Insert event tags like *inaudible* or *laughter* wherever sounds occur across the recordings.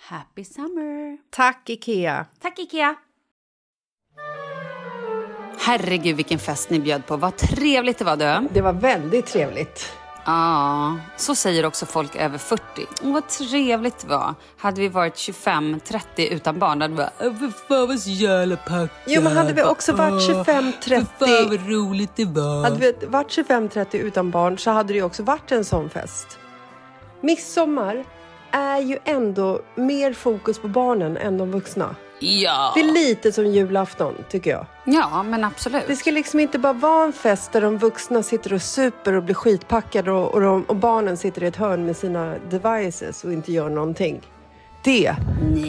Happy summer! Tack, Ikea! Tack Ikea! Herregud vilken fest ni bjöd på. Vad trevligt det var du. Det var väldigt trevligt. Ja, så säger också folk över 40. Åh, vad trevligt det var. Hade vi varit 25-30 utan barn, då hade vi bara, "Äh, för fan vad så jävla packat. Jo, men hade vi också varit Åh, 25-30 För fan vad roligt det var. Hade vi varit 25-30 utan barn så hade det ju också varit en sån fest. Midsommar är ju ändå mer fokus på barnen än de vuxna. Ja. Det är lite som julafton, tycker jag. ja, men absolut. Det ska liksom inte bara vara en fest där de vuxna sitter och super och blir skitpackade och, och, de, och barnen sitter i ett hörn med sina devices och inte gör någonting. Det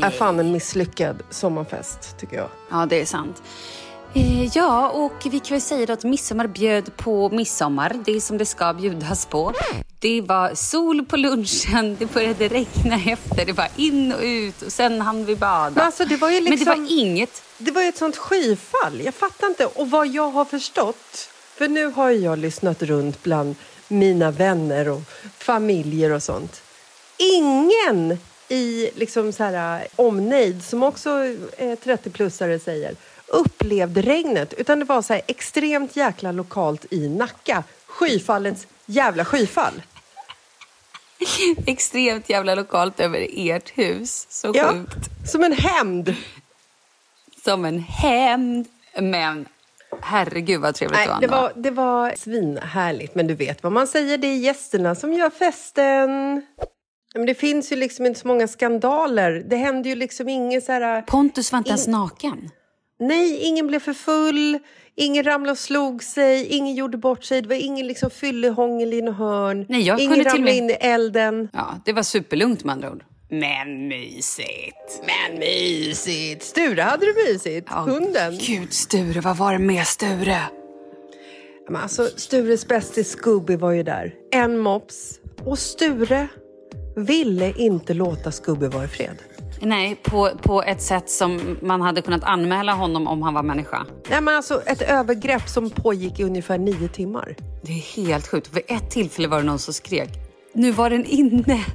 är fan en misslyckad sommarfest, tycker jag. Ja, det är sant. Eh, Ja, och vi kan väl säga att midsommar bjöd på midsommar. Det är som det ska bjudas på. Det var sol på lunchen, det började regna efter, det var in och ut och sen hann vi bada. Men alltså, det var ju Men det liksom- var inget. Det var ett sånt skyfall. Jag fattar inte. Och vad jag har förstått, för nu har jag lyssnat runt bland mina vänner och familjer och sånt. Ingen i liksom så här, omnejd, som också eh, 30-plussare säger, upplevde regnet. Utan det var så här extremt jäkla lokalt i Nacka. Skyfallets jävla skyfall. *laughs* Extremt jävla lokalt över ert hus. Så Ja, sjukt. som en hämnd. Som en hämnd. Men herregud vad trevligt Nej, det var. det var, det var svinhärligt. Men du vet vad man säger, det är gästerna som gör festen. Men det finns ju liksom inte så många skandaler. Det hände ju liksom inget så här... Pontus var inte ens naken. Nej, ingen blev för full, ingen ramlade och slog sig, ingen gjorde bort sig. Det var ingen liksom fyllehångel i något hörn. Nej, jag ingen ramlade med- in i elden. Ja, det var superlugnt med andra ord. Men mysigt. Men mysigt! Sture hade det mysigt. Ja, Hunden. Gud, Sture, vad var det med Sture? Men alltså, Stures bästis Scooby var ju där. En mops. Och Sture ville inte låta Scooby vara i fred. Nej, på, på ett sätt som man hade kunnat anmäla honom om han var människa. Nej, men alltså ett övergrepp som pågick i ungefär nio timmar. Det är helt sjukt. Vid ett tillfälle var det någon som skrek. Nu var den inne.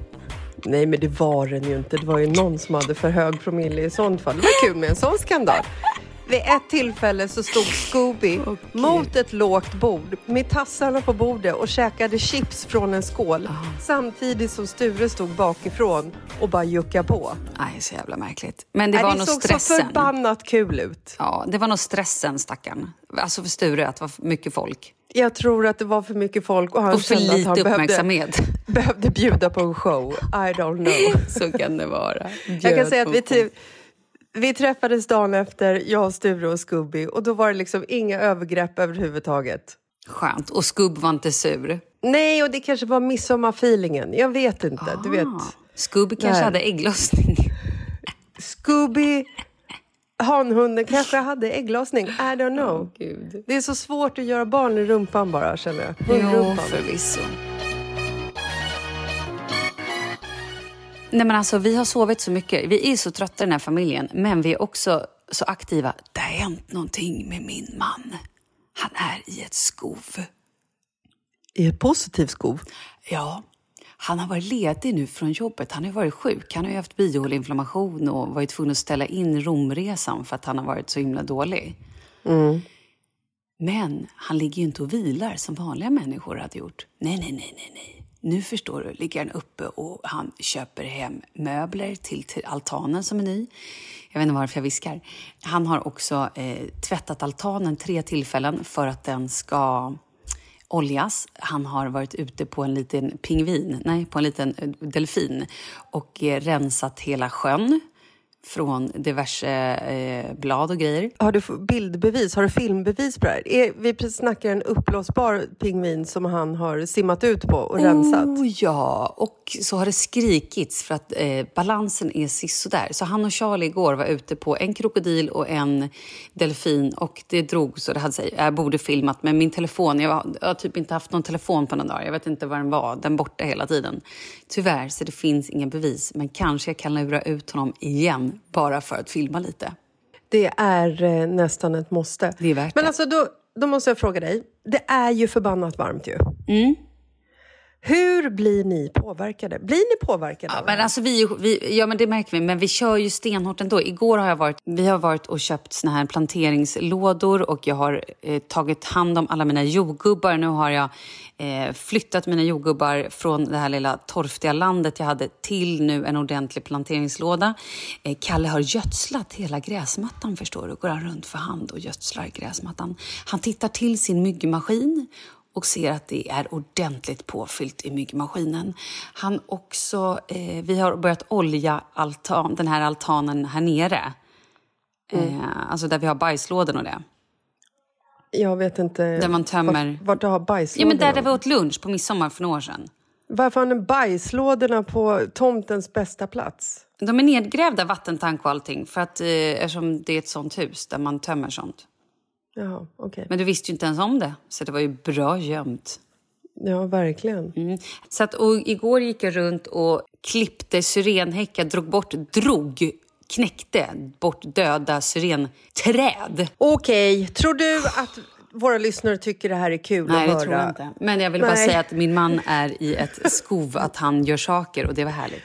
Nej, men det var den ju inte. Det var ju någon som hade för hög promille i sånt fall. Det var kul med en sån skandal. Vid ett tillfälle så stod Scooby mot ett lågt bord med tassarna på bordet och käkade chips från en skål samtidigt som Sture stod bakifrån och bara juckade på. Nej, så jävla märkligt. Men det Nej, var det nog såg så stressen. förbannat kul ut. Ja, det var nog stressen, stackarn. Alltså för Sture, att det var mycket folk. Jag tror att det var för mycket folk och han Och för kände att lite han behövde, uppmärksamhet. *laughs* behövde bjuda på en show. I don't know. *laughs* Så kan det vara. Jag kan säga att vi, ty- vi träffades dagen efter, jag, Sture och Scooby och då var det liksom inga övergrepp överhuvudtaget. Skönt. Och Skubb var inte sur. Nej, och det kanske var midsommarfeelingen. Jag vet inte. Du vet, Skubb kanske Där. hade ägglossning. Scooby, hanhunden kanske hade ägglossning. I don't know. Gud. Det är så svårt att göra barn i rumpan bara, känner jag. Jo, förvisso. Nej, men alltså, vi har sovit så mycket. Vi är så trötta i den här familjen, men vi är också så aktiva. Det har hänt någonting med min man. Han är i ett skov. I ett positivt skov. Ja, han har varit ledig nu från jobbet. Han har varit sjuk. Han har haft bihåleinflammation och varit tvungen att ställa in Romresan för att han har varit så himla dålig. Men han ligger ju inte och vilar som vanliga människor hade gjort. Nej, nej, nej, nej, nej. Nu förstår du, ligger han uppe och han köper hem möbler till, till altanen som är ny. Jag vet inte varför jag viskar. Han har också eh, tvättat altanen tre tillfällen för att den ska oljas. Han har varit ute på en liten pingvin, nej, på en liten eh, delfin och eh, rensat hela sjön från diverse eh, blad och grejer. Har du bildbevis? Har du filmbevis på det här? Är, vi precis snackar en uppblåsbar pingvin som han har simmat ut på och rensat. Oh, ja, och så har det skrikits för att eh, balansen är sisådär. Så han och Charlie igår var ute på en krokodil och en delfin och det drog så det hade sig. Jag borde filmat men min telefon, jag har, jag har typ inte haft någon telefon på några dagar. Jag vet inte var den var, den borta hela tiden. Tyvärr, så det finns inga bevis. Men kanske jag kan lura ut honom igen bara för att filma lite. Det är eh, nästan ett måste. Det är värt Men det. alltså, då, då måste jag fråga dig. Det är ju förbannat varmt ju. Mm. Hur blir ni påverkade? Blir ni påverkade? Ja, men alltså vi, vi, ja, men det märker vi. Men vi kör ju stenhårt ändå. Igår har jag varit, vi har varit och köpt såna här planteringslådor och jag har eh, tagit hand om alla mina jordgubbar. Nu har jag eh, flyttat mina jordgubbar från det här lilla torftiga landet jag hade till nu en ordentlig planteringslåda. Eh, Kalle har gödslat hela gräsmattan förstår du. Går han runt för hand och gödslar gräsmattan. Han tittar till sin myggmaskin och ser att det är ordentligt påfyllt i myggmaskinen. Han också, eh, vi har börjat olja altan, den här altanen här nere. Eh, alltså där vi har bajslådor och det. Jag vet inte Där man tömmer- vart, vart du har Ja, bajslådorna. men där, där vi åt lunch på midsommar för några år sedan. Varför har ni bajslådorna på tomtens bästa plats? De är nedgrävda, vattentank och allting, för att, eh, eftersom det är ett sånt hus där man tömmer sånt. Jaha, okej. Men du visste ju inte ens om det, så det var ju bra gömt. Ja, verkligen. Mm. Så att, och igår gick jag runt och klippte syrenhäckar, drog bort, drog, knäckte bort döda syrenträd. Okej, tror du att våra lyssnare tycker det här är kul Nej, att det höra? tror jag inte. Men jag vill bara Nej. säga att min man är i ett skov, att han gör saker och det var härligt.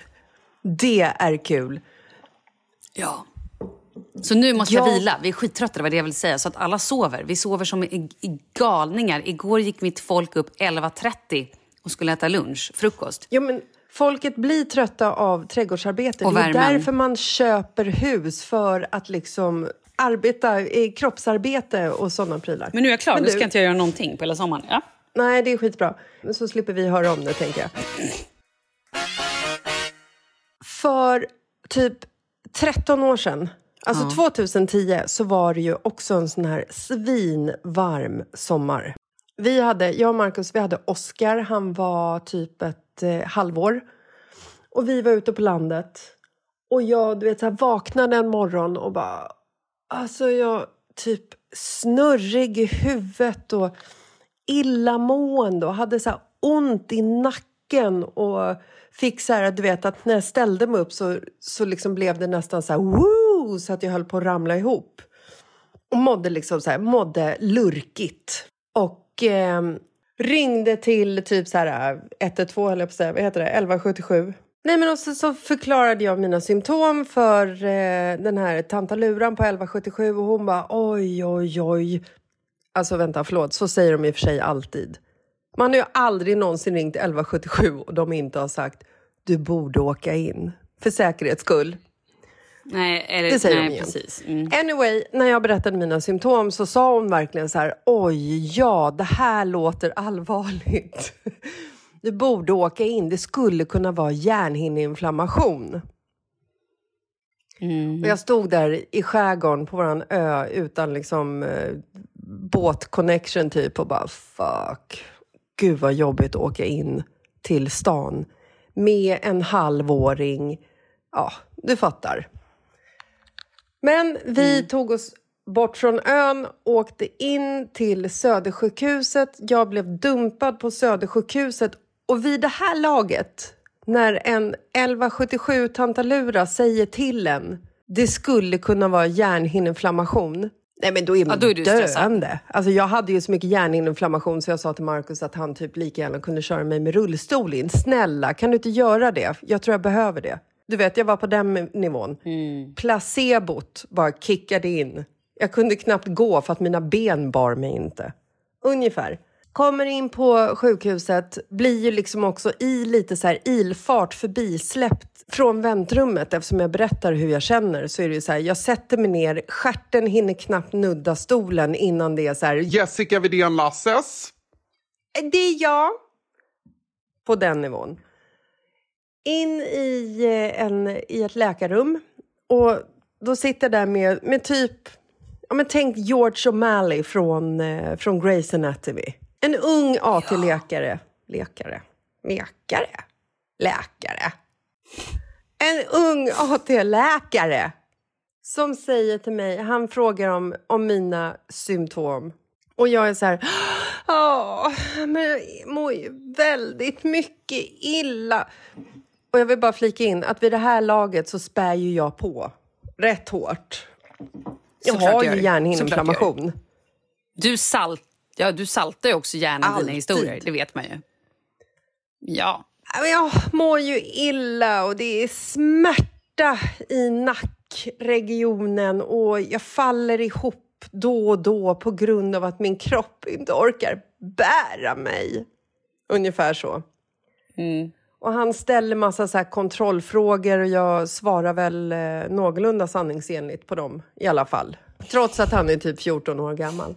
Det är kul. Ja. Så nu måste jag Ja. vila. Vi är skittrötta, det var det jag ville säga. Så att alla sover. Vi sover som i, i galningar. Igår gick mitt folk upp 11.30 och skulle äta lunch, frukost. Ja, men folket blir trötta av trädgårdsarbete. Och det är därför man köper hus, för att liksom arbeta i kroppsarbete och sådana prylar. Men nu är jag klar, Men nu du- ska inte jag göra någonting på hela sommaren. Ja. Nej, det är skitbra. Så slipper vi höra om det, tänker jag. för typ 13 år sedan, alltså Ja. 2010, så var det ju också en sån här svinvarm sommar. Vi hade, jag och Markus, vi hade Oscar, han var typ ett eh, halvår. Och vi var ute på landet. Och jag du vet, så här, vaknade en morgon och bara... Alltså jag typ snurrig i huvudet och illamående och hade så här ont i nacken och fick så här, du vet att när jag ställde mig upp så, så liksom blev det nästan så här woo, så att jag höll på att ramla ihop. Och mådde liksom så här, mådde lurkigt. Och eh, ringde till typ så här 112 höll jag på att säga, vad heter det, 1177. Nej men och så, så förklarade jag mina symptom för eh, den här tantaluran på 1177 och hon bara oj oj oj. Alltså vänta, förlåt, så säger de i och för sig alltid. Man har ju aldrig någonsin ringt 1177 och de inte har sagt du borde åka in. För säkerhets skull. Nej, eller, Det säger de nej igen. precis. Mm. Anyway, när jag berättade mina symptom så sa hon verkligen så här, oj, ja, det här låter allvarligt. *laughs* Du borde åka in, det skulle kunna vara hjärnhinneinflammation. Mm. Och jag stod där i skärgården på våran ö utan liksom eh, båtconnection typ och bara fuck. Gud vad jobbigt att åka in till stan med en halvåring. Ja, du fattar. Men vi tog oss bort från ön, åkte in till Södersjukhuset. Jag blev dumpad på Södersjukhuset och vid det här laget, när en 1177 tantalura säger till en det skulle kunna vara hjärnhinneinflammation. Nej men då är man Ja, då är du stressad. döende. Alltså jag hade ju så mycket hjärnhinneinflammation så jag sa till Markus att han typ lika gärna kunde köra mig med rullstol in. Snälla, kan du inte göra det? Jag tror jag behöver det. Du vet, jag var på den nivån. Placebot bara kickade in. Jag kunde knappt gå för att mina ben bar mig inte. Ungefär. Kommer in på sjukhuset, blir ju liksom också i lite så här ilfart förbisläppt från väntrummet. Eftersom jag berättar hur jag känner så är det ju så här, jag sätter mig ner, stjärten hinner knappt nudda stolen innan det är så här, Jessica Widén Lasses. det är jag. På den nivån. In i, eh, en, i ett läkarrum. Och då sitter där med, med typ... Ja, men tänk George O'Malley från, eh, från Grey's Anatomy. En ung AT-läkare. Läkare? Läkare? Läkare? En ung AT-läkare som säger till mig, han frågar om, om mina symptom. Och jag är så här, ja, men jag mår ju väldigt mycket illa. Och jag vill bara flika in att vid det här laget så spär ju jag på rätt hårt. Jag Såklart har ju hjärnhinneinflammation. Du, salt, ja, du saltar ju också gärna Alltid. dina historier, det vet man ju. Ja. Jag mår ju illa och det är smärta i nackregionen och jag faller ihop då och då på grund av att min kropp inte orkar bära mig. Ungefär så. Och han ställer massa så här kontrollfrågor och jag svarar väl eh, någorlunda sanningsenligt på dem i alla fall. Trots att han är typ 14 år gammal.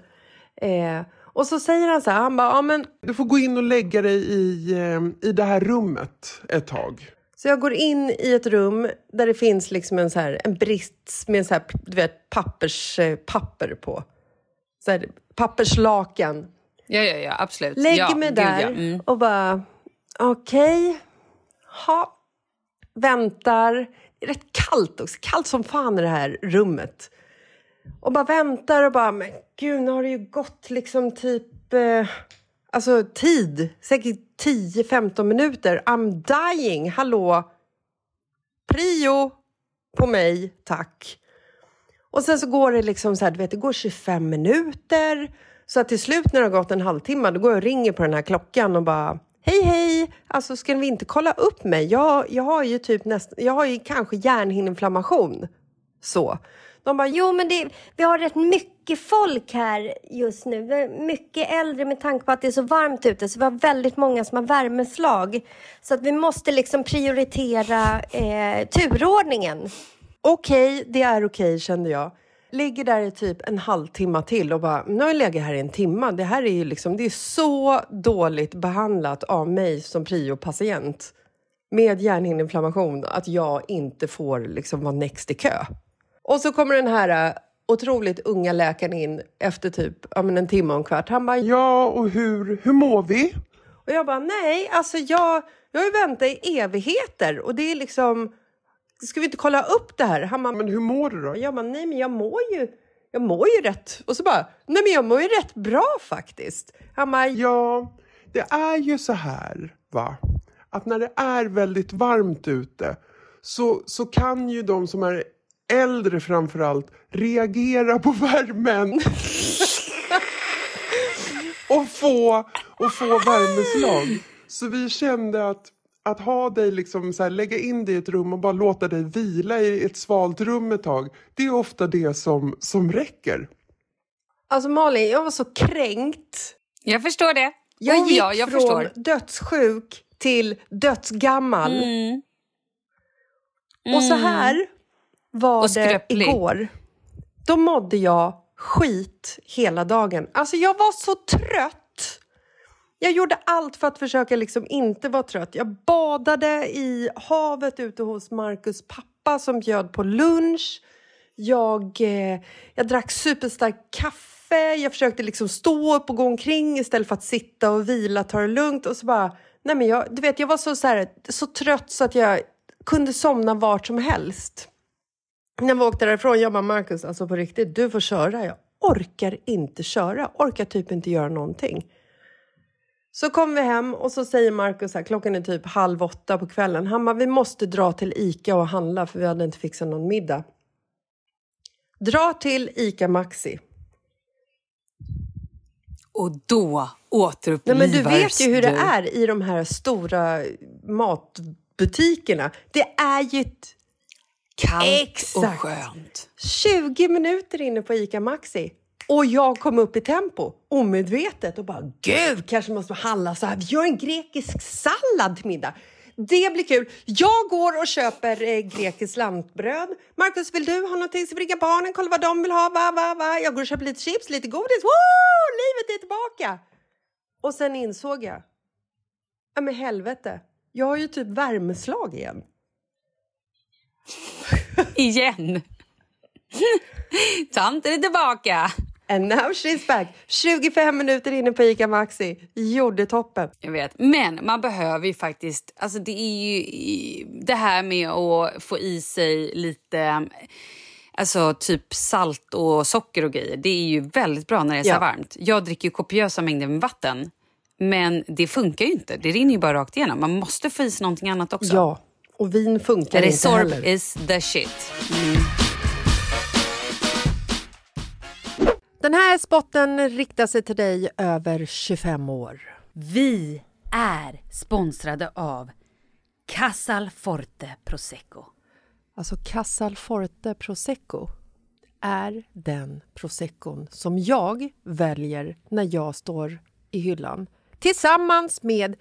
Eh, och så säger han så här, han bara, ja men Du får gå in och lägga dig i, eh, i det här rummet ett tag. Så jag går in i ett rum där det finns liksom en, så här, en brits med en så här, du vet, pappers, eh, papper på. Så här, papperslakan. Ja, ja, ja, absolut. Lägger ja, mig där ja. Mm. och bara, okej, ha, väntar. Det är rätt kallt också, kallt som fan i det här rummet. Och bara väntar och bara, men gud, nu har det ju gått liksom typ, eh, alltså tid, säkert 10-15 minuter. I'm dying, hallå? Prio på mig, tack. Och sen så går det liksom så här, du vet, det går 25 minuter. Så att till slut när det har gått en halvtimme, då går jag och ringer på den här klockan och bara Hej hej! Alltså ska vi inte kolla upp mig? Jag, jag har ju typ nästan, jag har ju kanske hjärnhinneinflammation. Så. De bara, Jo, men det, vi har rätt mycket folk här just nu. Mycket äldre med tanke på att det är så varmt ute. Så vi har väldigt många som har värmeslag. Så att vi måste liksom prioritera eh, turordningen. okej, det är okej kände jag. Ligger där i typ en halvtimme till och bara, nu har jag legat här i en timme. Det här är ju liksom, det är så dåligt behandlat av mig som priopatient. med hjärnhinneinflammation att jag inte får liksom vara next i kö. Och så kommer den här äh, otroligt unga läkaren in efter typ ja, en timme och en kvart. Han bara, Ja, och hur, hur mår vi? och jag bara, nej, alltså jag, jag har ju väntat i evigheter och det är liksom, ska vi inte kolla upp det här? Han bara, Men hur mår du då? jag bara, nej men jag mår ju, jag mår ju rätt. Och så bara, nej men jag mår ju rätt bra faktiskt. Han bara, Ja, det är ju så här, va? Att när det är väldigt varmt ute så, så kan ju de som är äldre framförallt reagera på värmen *laughs* och få, och få värmeslag. Så vi kände att, att ha dig liksom så här, lägga in dig i ett rum och bara låta dig vila i ett svalt rum ett tag. Det är ofta det som, som räcker. alltså Malin, jag var så kränkt. Jag förstår det. Jag oh, gick ja, jag från förstår. dödssjuk till dödsgammal. Mm. Och så här var det igår. Då mådde jag skit hela dagen. Alltså jag var så trött. Jag gjorde allt för att försöka liksom inte vara trött. Jag badade i havet ute hos Marcus pappa som bjöd på lunch. Jag, eh, jag drack superstarkt kaffe. Jag försökte liksom stå upp och gå omkring istället för att sitta och vila, ta det lugnt. Och så bara, nej men jag, du vet, jag var så, så, här, så trött så att jag kunde somna vart som helst. När vi åkte därifrån, jag bara Marcus, alltså på riktigt, du får köra. Jag orkar inte köra, orkar typ inte göra någonting. Så kom vi hem och så säger Marcus här, klockan är typ halv åtta på kvällen. Han bara, vi måste dra till Ica och handla för vi hade inte fixat någon middag. Dra till Ica Maxi. Och då Nej, återupplivas men du vet ju hur det du. är i de här stora matbutikerna. Det är ju Kallt Exakt. och skönt. 20 minuter inne på ICA Maxi. Och jag kom upp i tempo, omedvetet, och bara gud, kanske måste handla så här. Vi gör en grekisk sallad till middag. Det blir kul. Jag går och köper eh, grekiskt lantbröd. Marcus, vill du ha någonting? Ska vi ringa barnen? Kolla vad de vill ha. Va, va, va. Jag går och köper lite chips, lite godis. Woo! Livet är tillbaka! Och sen insåg jag, ja men helvete, jag har ju typ värmeslag igen. Igen. *laughs* Tanten är tillbaka. And now she's back. 25 minuter inne på ICA Maxi. Gjorde toppen. Jag vet. Men man behöver ju faktiskt... Alltså det är ju det här med att få i sig lite... Alltså typ salt och socker och grejer. Det är ju väldigt bra när det är så Ja. varmt. Jag dricker ju kopiösa mängder med vatten. Men det funkar ju inte. Det rinner ju bara rakt igenom. Man måste få i sig någonting annat också. Ja, och vin funkar inte Resorb heller. is the shit. Den här spotten riktar sig till dig över 25 år. Vi är sponsrade av Casal Forte Prosecco. Alltså Casal Forte Prosecco är den proseccon som jag väljer när jag står i hyllan tillsammans med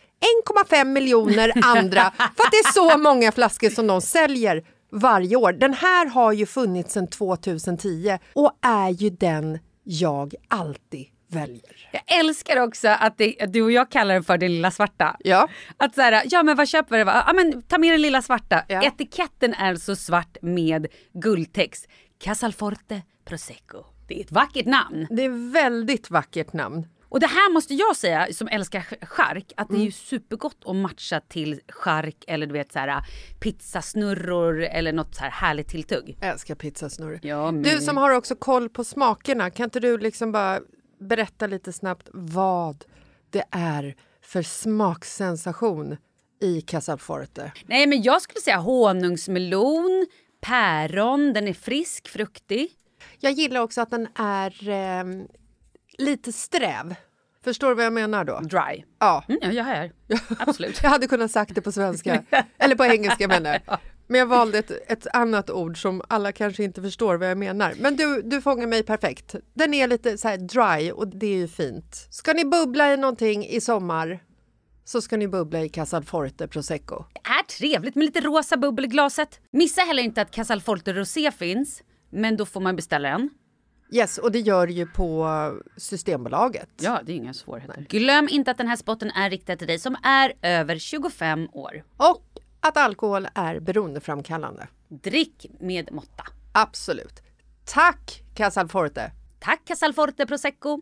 1,5 miljoner andra *laughs* för att det är så många flaskor som de säljer varje år. Den här har ju funnits sedan 2010 och är ju den jag alltid väljer. Jag älskar också att, det, att du och jag kallar den för det lilla svarta. Ja. Att så här, ja men vad köper du? Ja men ta med den lilla svarta. Ja. Etiketten är så svart med guldtext. Casalforte Prosecco. Det är ett vackert namn. Det är väldigt vackert namn. Och det här måste jag säga som älskar ch- chark att det Mm. är ju supergott att matcha till chark eller du vet så här pizzasnurror eller något så här härligt tilltugg. Jag älskar pizzasnurr. Ja, men- Du som har också koll på smakerna, kan inte du liksom bara berätta lite snabbt vad det är för smaksensation i Casalforte? Nej men jag skulle säga honungsmelon, päron, den är frisk, fruktig. Jag gillar också att den är eh, lite sträv. Förstår du vad jag menar då? Dry. Ja. Mm, ja, jag är. Absolut. *laughs* Jag hade kunnat sagt det på svenska, *laughs* eller på engelska menar jag. Men jag valde ett, ett annat ord som alla kanske inte förstår vad jag menar. Men du, du fångar mig perfekt. Den är lite så här dry och det är ju fint. Ska ni bubbla i någonting i sommar så ska ni bubbla i Casalforte Prosecco. Det är trevligt med lite rosa bubbel i glaset. Missa heller inte att Casalforte Rosé finns, men då får man beställa en. Yes, och det gör ju på Systembolaget. Ja, det är inga svårigheter. Glöm inte att den här spotten är riktad till dig som är över 25 år. Och att alkohol är beroendeframkallande. Drick med måtta. Absolut. Tack Casalforte! Tack Casalforte Prosecco.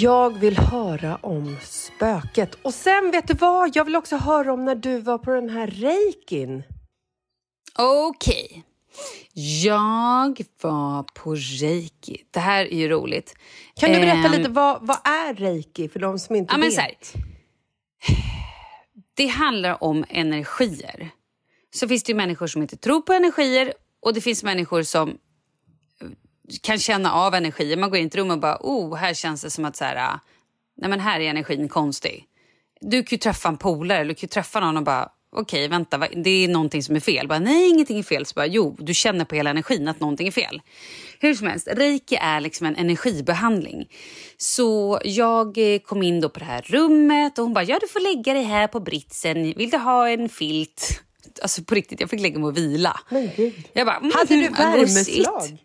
Jag vill höra om spöket. Och sen, vet du vad? Jag vill också höra om när du var på den här reikin. Okej. Okay. Jag var på reiki. Det här är ju roligt. Kan du berätta um, lite, vad, vad är reiki för de som inte ja, vet? Här, det handlar om energier. Så finns det ju människor som inte tror på energier och det finns människor som eh, kan känna av energier. Man går in i ett rum och bara, oh, här känns det som att så här, ah, nej men här är energin konstig. Du kan ju träffa en polare eller du kan ju träffa någon och bara, okej okay, vänta, det är någonting som är fel. Bara, nej, ingenting är fel. Så bara, jo, du känner på hela energin att någonting är fel. Hur som helst, reiki är liksom en energibehandling. Så jag eh, kom in då på det här rummet och hon bara, ja du får lägga dig här på britsen. Vill du ha en filt? Alltså på riktigt, jag fick lägga mig och vila. Men gud. Jag bara, mm, Hade du värmeslag?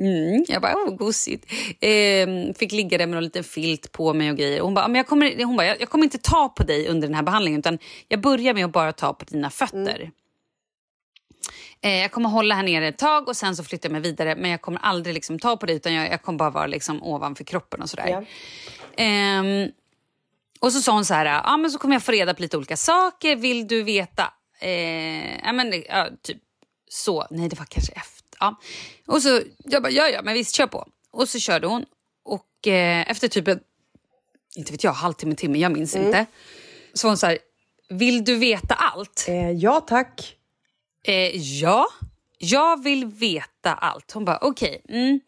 Mm, jag bara, oh, gosigt. Eh, fick ligga där med en liten filt på mig och grejer. Hon bara, men jag, kommer, hon bara jag, jag, kommer inte ta på dig under den här behandlingen utan jag börjar med att bara ta på dina fötter. Mm. Eh, jag kommer hålla här nere ett tag och sen så flyttar jag mig vidare men jag kommer aldrig liksom ta på dig utan jag, jag kommer bara vara liksom ovanför kroppen och sådär. Ja. Eh, och så sa hon så här, ja men så kommer jag få reda på lite olika saker. Vill du veta? Eh, ja men ja, typ så. Nej det var kanske efter Ja. Och så jag bara, ja ja, men visst kör på. Och så körde hon. Och eh, efter typ en, inte vet jag, halvtimme, timme, jag minns mm. inte. Så var hon så här, vill du veta allt? Eh, ja tack. Eh, ja, jag vill veta allt. Hon bara, okej. Okay, mm.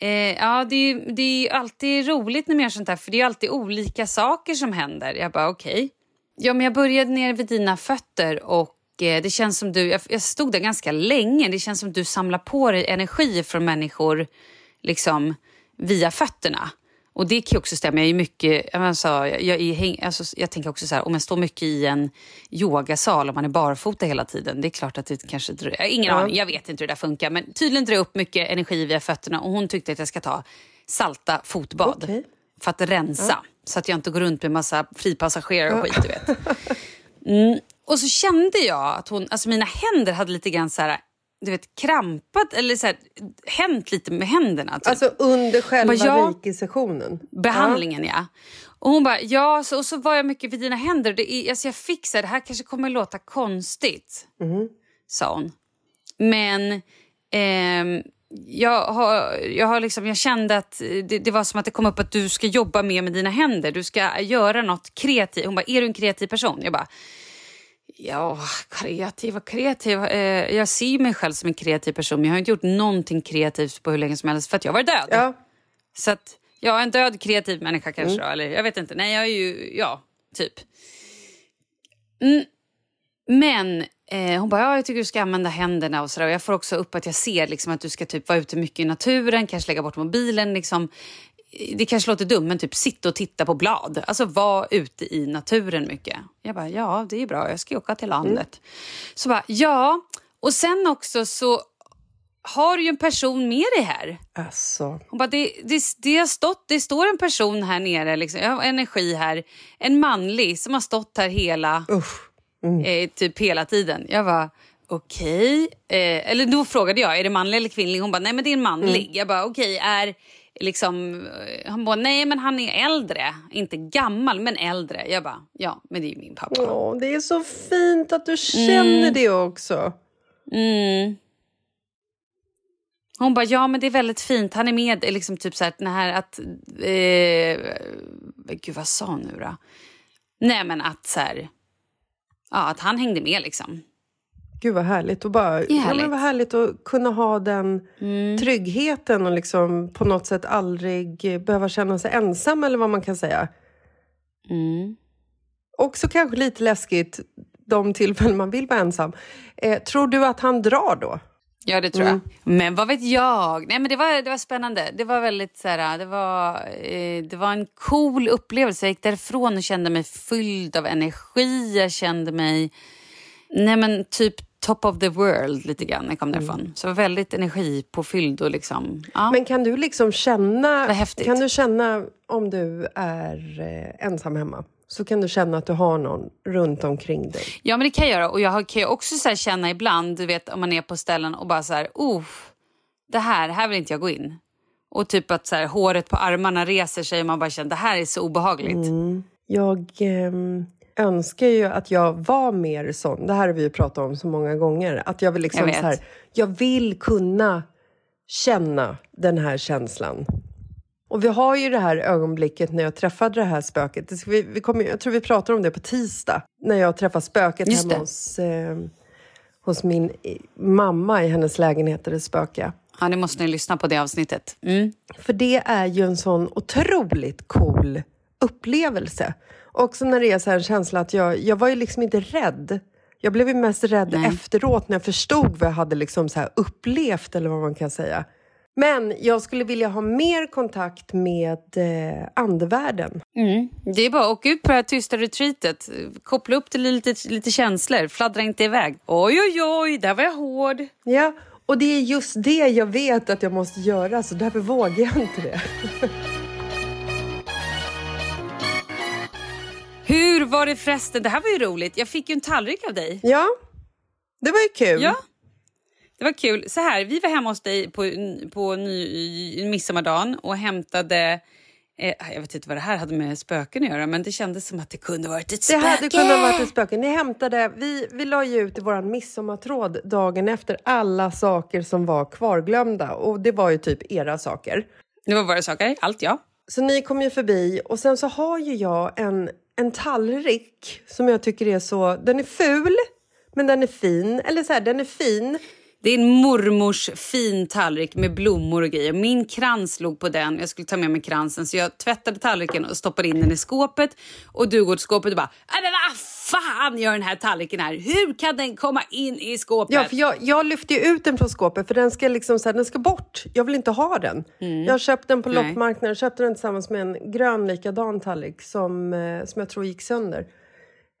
Eh, ja, det är, det är alltid roligt när man gör sånt här för det är alltid olika saker som händer. Jag bara, okej. Okay. Ja, men jag började ner vid dina fötter och Eh, det känns som du, jag, stod där ganska länge, det känns som du samlar på dig energi från människor liksom via fötterna. Och det kan också stämma. Jag är mycket, alltså, jag, jag, alltså, jag tänker också så här, om jag står mycket i en yogasal och man är barfota hela tiden, det är klart att det kanske ingen aning, jag vet inte hur det där funkar, men tydligen drar jag upp mycket energi via fötterna och hon tyckte att jag ska ta salta fotbad okay. för att rensa, ja. Så att jag inte går runt med massa fripassagerare och skit, du vet. *laughs* Mm. Och så kände jag att hon, alltså mina händer hade lite grann så här, du vet, krampat eller så här, hänt lite med händerna. Typ. Alltså under själva reiki-sessionen? Behandlingen, ja. ja. Och hon bara, ja, så, och så var jag mycket vid dina händer. Det, alltså jag fick så här, det här kanske kommer låta konstigt, mm. sa hon. Men eh, jag, har, jag, har liksom, jag kände att det, det, var som att det kom upp att du ska jobba mer med dina händer. Du ska göra något kreativt. Hon bara, är du en kreativ person? Jag bara, Ja, kreativ och kreativ. Eh, jag ser mig själv som en kreativ person men jag har inte gjort någonting kreativt på hur länge som helst för att jag var död. Ja. Så att jag är en död kreativ människa kanske mm. då, eller jag vet inte. Nej, jag är ju, ja, typ. Mm. Men eh, hon bara, ja, jag tycker du ska använda händerna och sådär. Och jag får också upp att jag ser liksom, att du ska typ vara ute mycket i naturen, kanske lägga bort mobilen. Liksom det kanske låter dumt, men typ sitta och titta på blad. Alltså vara ute i naturen mycket. Jag bara, ja det är bra, jag ska åka till landet. Mm. Så bara, ja. Och sen också så har du ju en person med dig här. Alltså. Hon bara, det, det, det, har stått, det står en person här nere, liksom. jag har energi här. En manlig som har stått här hela, Mm. eh, typ hela tiden. Jag var okej. Eh, eller då frågade jag, är det manlig eller kvinnlig? Hon bara, nej men det är en manlig. Mm. Jag bara, okej, är liksom... Han bara, nej men han är äldre. Inte gammal, men äldre. Jag bara, ja men det är ju min pappa. Åh, det är så fint att du känner Mm. det också. Mm. Hon bara, ja men det är väldigt fint. Han är med, liksom typ så här, den här att... Eh, gud, vad sa hon nu då? Nej men att så här... Ja, att han hängde med liksom. Gud vad härligt. Och bara, är Ja, härligt. men vad härligt att kunna ha den Mm. tryggheten och liksom på något sätt aldrig eh, behöva känna sig ensam eller vad man kan säga. Mm. Också kanske lite läskigt de tillfällen man vill vara ensam. Eh, tror du att han drar då? Ja, det tror Mm. jag. Men vad vet jag? Nej, men det, var, det var spännande. Det var väldigt så här, det var, eh, det var en cool upplevelse. Jag gick därifrån och kände mig fylld av energi. Jag kände mig nej, men typ top of the world lite grann när jag kom därifrån. Så jag var väldigt energipåfylld och liksom... Ja. Men kan du liksom känna, kan du känna om du är eh, ensam hemma? Så kan du känna att du har någon runt omkring dig. Ja, men det kan jag göra. Och jag kan ju också så känna ibland, du vet om man är på ställen och bara så här, oh, det här, här vill inte jag gå in. Och typ att så här, håret på armarna reser sig och man bara känner, det här är så obehagligt. Mm. Jag ehm, önskar ju att jag var mer sån. Det här har vi ju pratat om så många gånger. Att jag vill liksom Jag så här, jag vill kunna känna den här känslan. Och vi har ju det här ögonblicket när jag träffade det här spöket. Det Vi, vi kommer, jag tror vi pratar om det på tisdag. När jag träffar spöket Just hemma det. hos, eh, hos min mamma i hennes lägenhet där det spökar. Ja, ni måste ni lyssna på det avsnittet. Mm. För det är ju en sån otroligt cool upplevelse. Också när det är så här en känsla att jag, jag var ju liksom inte rädd. Jag blev ju mest rädd Nej. efteråt när jag förstod vad jag hade liksom så här upplevt eller vad man kan säga. Men jag skulle vilja ha mer kontakt med eh, andevärlden. Mm. Det är bara att åka ut på det här tysta retreatet. Koppla upp till lite, lite känslor. Fladdra inte iväg. Oj, oj, oj, där var jag hård. Ja, och det är just det jag vet att jag måste göra så därför vågar jag inte det. *laughs* Hur var det förresten? Det här var ju roligt. Jag fick ju en tallrik av dig. Ja, det var ju kul. Ja, det var kul. Så här, vi var hemma hos dig på, på ny, midsommardagen och hämtade... Eh, jag vet inte vad det här hade med spöken att göra, men det kändes som att det kunde varit ett Det spöke. hade kunnat vara ett spöke. Ni hämtade, vi, vi la ju ut i vår midsommartråd dagen efter alla saker som var kvarglömda. Och det var ju typ era saker. Det var våra saker, allt ja. Så ni kom ju förbi och sen så har ju jag en, en tallrik som jag tycker är så... Den är ful, men den är fin. Eller så här, den är fin. Det är en mormors fin tallrik med blommor och grejer. Min krans låg på den. Jag skulle ta med mig kransen så jag tvättade tallriken och stoppade in den i skåpet. Och du går till skåpet och bara "Nej, men vad fan gör den här tallriken här? Hur kan den komma in i skåpet? Ja, för jag, jag lyfte ju ut den från skåpet för den ska, liksom, så här, den ska bort. Jag vill inte ha den. Jag har köpt den på Nej. loppmarknaden. Jag köpte den tillsammans med en grön likadan tallrik som, eh, som jag tror gick sönder.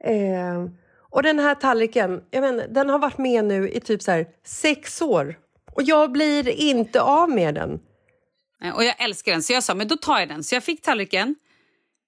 Eh, och den här tallriken, jag menar, den har varit med nu i typ så här sex år. Och jag blir inte av med den. Och jag älskar den, så jag sa men då tar jag den. Så jag fick tallriken.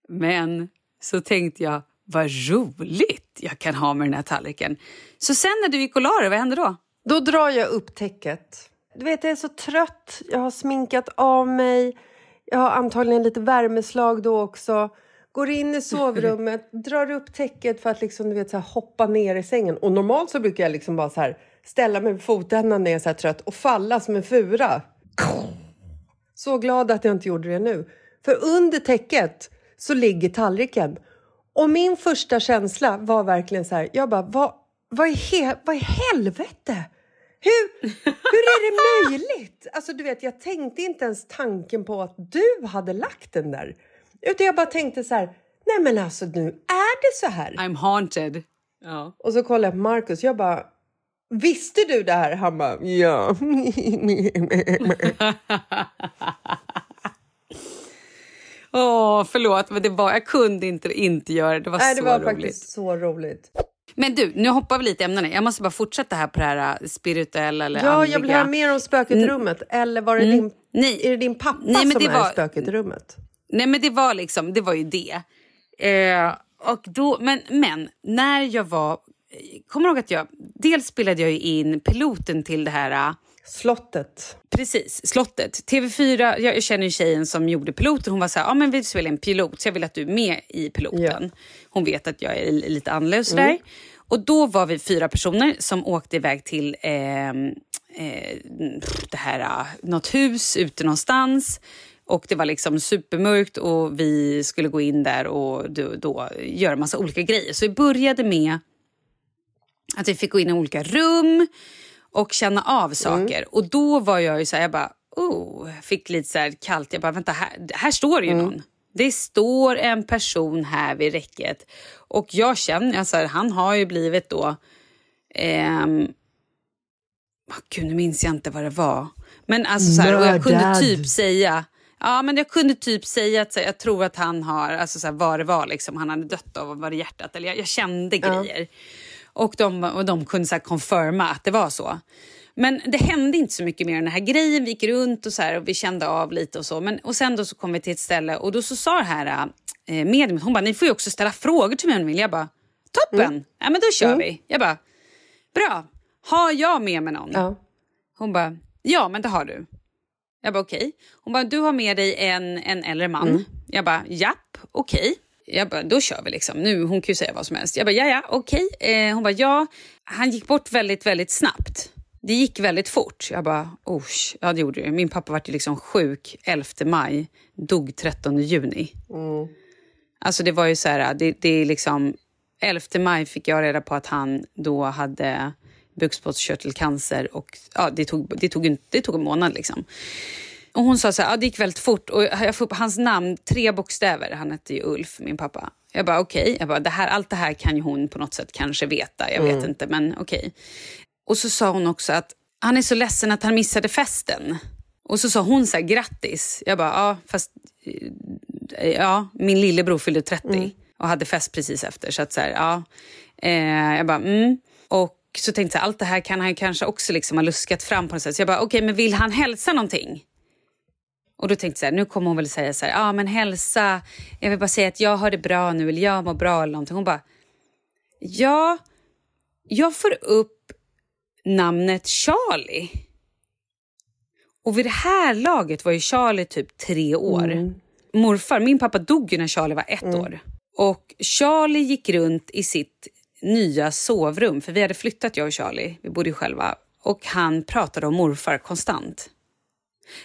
Men så tänkte jag, vad roligt jag kan ha med den här tallriken. Så sen när du gick och la vad hände då? Då drar jag upp täcket. Du vet, jag är så trött. Jag har sminkat av mig. Jag har antagligen lite värmeslag då också. Går in i *laughs* sovrummet, drar upp täcket för att liksom, du vet, så här, hoppa ner i sängen. Och normalt så brukar jag liksom bara så här, ställa mig på fotändan när jag är så trött och falla som en fura. Så glad att jag inte gjorde det nu. För under täcket så ligger tallriken. Och min första känsla var verkligen så här, jag bara, vad, vad, i, he, vad i helvete? Hur, hur är det möjligt? Alltså du vet, jag tänkte inte ens tanken på att du hade lagt den där. Utan jag bara tänkte så här, nej men alltså nu är det så här. I'm haunted. Ja. Och så kollade jag på Marcus, jag bara, visste du det här? Han bara, ja. *laughs* Åh, förlåt, men det var, jag kunde inte inte göra det. Det var Nej, så det var roligt. faktiskt så roligt. Men du, nu hoppar vi lite i ämnena. Jag måste bara fortsätta här på det här äh, spirituella eller Ja, andliga. jag vill höra mer om spöket i rummet. Eller var det Mm. din, Nej. är det din pappa Nej, som är var- spöket i rummet? Nej men det var liksom, det var ju det. Eh, och då, men, men när jag var, kommer du ihåg att jag, dels spelade jag in piloten till det här äh, Slottet. Precis, slottet. TV4, jag känner ju tjejen som gjorde piloten. Hon var så här, ja men vi spelar en pilot så jag vill att du är med i piloten. Hon vet att jag är lite annorlunda. Mm. Och då var vi fyra personer som åkte iväg till ehm, eh, det här, eh, något hus ute någonstans. Och det var liksom supermörkt och vi skulle gå in där och då, då göra massa olika grejer. Så vi började med att vi fick gå in i olika rum och känna av saker. Och då var jag ju så här, jag bara, oh, fick lite så här kallt. Jag bara, vänta, här, här står det ju någon. Det står en person här vid räcket. Och jag känner, alltså, han har ju blivit då... Ehm, oh, gud, nu minns jag inte vad det var. Men alltså så här, och jag kunde typ säga... Ja, men jag kunde typ säga att så här, jag tror att han har, alltså så här, vad det var, liksom, han hade dött av var det hjärtat. Eller jag, jag kände grejer. Och de, och de kunde så här confirma att det var så. Men det hände inte så mycket mer än den här grejen. Vi gick runt och, så här, och vi kände av lite och så. Men, och sen då så kom vi till ett ställe och då så sa det här eh, mediumet, hon bara, ni får ju också ställa frågor till mig om ni vill. Jag bara, toppen, ja men då kör vi. Jag bara, bra, har jag med mig någon? Ja. Hon bara, ja men det har du. Jag bara okej. Hon bara, du har med dig en, en äldre man. Jag bara, japp, okej. Jag bara, då kör vi liksom. Nu, hon kan ju säga vad som helst. Jag bara, ja ja, okej. Eh, hon bara, ja, han gick bort väldigt, väldigt snabbt. Det gick väldigt fort. Jag bara, osh. Ja, det gjorde det. Min pappa var ju liksom sjuk 11 maj, dog 13 juni. Alltså det var ju så här, det, det är liksom... 11 maj fick jag reda på att han då hade bukspottkörtelcancer och ja, det, tog, det, tog, det tog en månad liksom. Och hon sa så här, ja, det gick väldigt fort och jag får upp hans namn, tre bokstäver, han hette ju Ulf, min pappa. Jag bara okej, jag bara, det här, allt det här kan ju hon på något sätt kanske veta, jag vet inte men okej. Och så sa hon också att han är så ledsen att han missade festen. Och så sa hon så här, grattis. Jag bara, ja fast eh, ja, min lillebror fyllde 30 och hade fest precis efter. Så att så här, ja. Eh, jag bara, mm. Och så tänkte jag, allt det här kan han kanske också liksom ha luskat fram på något sätt. Så jag bara, okej, men vill han hälsa någonting? Och då tänkte jag, så här, nu kommer hon väl säga så här, ja men hälsa, jag vill bara säga att jag har det bra nu, eller jag mår bra eller någonting. Hon bara, ja, jag får upp namnet Charlie. Och vid det här laget var ju Charlie typ tre år. Morfar, min pappa dog ju när Charlie var ett år. Och Charlie gick runt i sitt nya sovrum, för vi hade flyttat jag och Charlie, vi bodde ju själva. Och han pratade om morfar konstant.